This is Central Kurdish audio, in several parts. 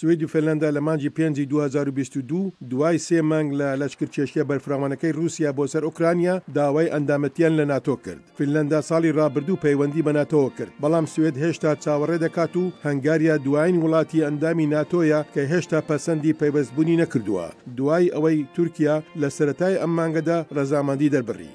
سوید و فنلەندا لە مانگی پێنجی دوو هەزار و بیست و دوو دوای سێ مانگ لە لەشکرکێشییە بەرفراوانەکەی رووسیا بۆ سەر ئۆکرانیا داوای ئەندامەتییان لە ناتۆ کرد. فنلەندا ساڵی رابردوو پەیوەندی بە ناتۆوە کرد، بەڵام سوید هێشتا چاوەڕێ دەکات و هەنگاریا دوایین وڵاتی ئەندامی ناتۆیە کە هێشتا پەسەندی پەیوەستبوونی نەکردووە دوای ئەوەی تورکیا لە سەرەتای ئەم مانگەدا رەزامەندی دەربڕی.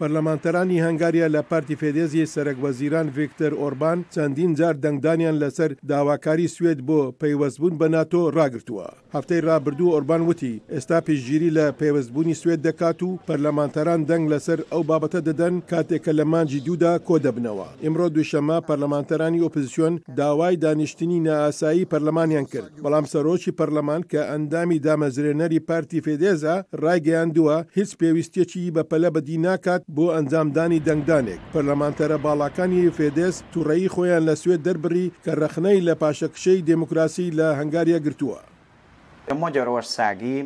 پەرلەمانتەرانی هەنگاریا لە پارتی فێدێزی سەرەک وەزیران ڤیکتەر ئۆربان چەندین جار دەنگدانیان لەسەر داواکاری سوێد بۆ پەیوەستبوون بە ناتۆ راگرتووە. هەفتەی رابردوو ئۆربان وتی ئێستا پشتگیری لە پەیوەستبوونی سوێد دەکات و پەرلەمانتەران دەنگ لەسەر ئەو بابەتە دەدەن کاتێک کە لە مانگی دوودا کۆدەبنەوە. ئمڕۆ دووشەممە پەرلەمانتەرانی ئۆپزسیۆن داوای دانیشتنی نائاسایی پەرلەمانیان کرد. بەڵام سەرۆکی پەرلەمان کە ئەندامی دامەزرێنەری پارتی فێدێزە، رایگەیاندووە، هیچ پێویستییەکی بەپەلە بەدی ناکات بۆ ئەنجامدانی دەنگدانێک. پەرلەمانتەرە باڵاکانی فێدێز تووڕەیی خۆیان لە سوێد دەربڕی کە رەخنەی لە پاشەکشەی دێموکراسی لە هەنگاریا گرتووە. کە مۆجەرۆش ساگی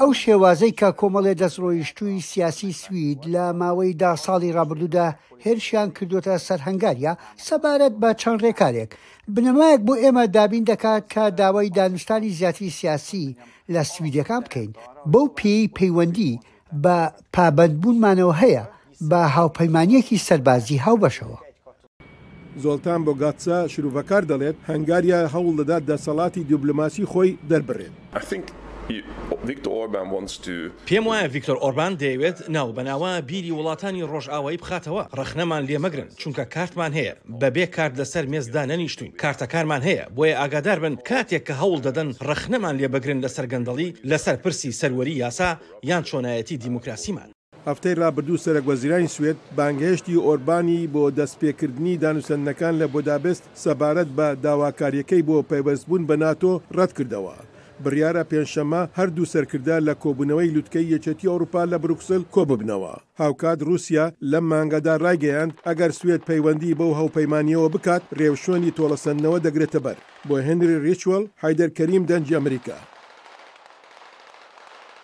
ئەو شێوازەی کە کۆمەڵێ دەستڕۆیشتووی سیاسی سوید لە ماوەی دا ساڵی ڕابردوودا هێرشیان کردووەتە سەر هەنگاریا سەبارەت بە چەند ڕێکارێک، بنەمایەک بۆ ئێمە دابین دەکات کە داوای دانوستانی زیاتری سیاسی لە سویدییەکان بکەین، بەو پێیەی پەیوەندی بە پابەندبوونمانەوە هەیە بە هاوپەیمانییەکی سەربازی هاوبەشەوە. زۆڵتان بۆگاتسا شروڤەکار دەڵێت، هەنگاریا هەوڵ دەدات دەسەڵاتی دیبلۆماسی خۆی دەربڕێت. پێم وایە ڤیکتۆر ئۆربان دەیەوێت ناوبەناوە بیری وڵاتانی ڕۆژئاوایی بخاتەوە، ڕەخنەمان لێ مەگرن، چونکە کارتمان هەیە، بەبێ کارت لەسەر مێز دانەنیشتووین، کارتەکانمان هەیە، بۆیە ئاگادار بن کاتێک کە هەوڵ دەدەن ڕەخنەمان لێ بگرن لەسەر گەندەڵی، لەسەر پرسی سەروەری یاسا، یان چۆنایەتی دیموکراسیمان. هەفتەی رابردوو سەرەکوەزیرانی سوێد بانگهێشتی ئۆربانی بۆ دەستپێکردنی دانوسەندنەکان لە بۆدابست سەبارەت بە داواکارییەکەی بۆ پەیوەستبوون بە ناتۆ رەتکردەوە. بڕیارە پێنجشەممە هەردوو سەرکردە لە کۆبوونەوەی لوتکەی یەکێتی ئەوروپا لە بروکسل کۆببنەوە. هاوکات روسیا لەم مانگەدا رایگەیاند، ئەگەر سوێد پەیوەندی بەو هەوپەیمانییەوە بکات، رێوشوێنی تۆڵەسەندنەوە دەگرێتەبەر. بۆ هێنری ریچوەل، حەیدەر کەریم دەنگی ئەمریکا.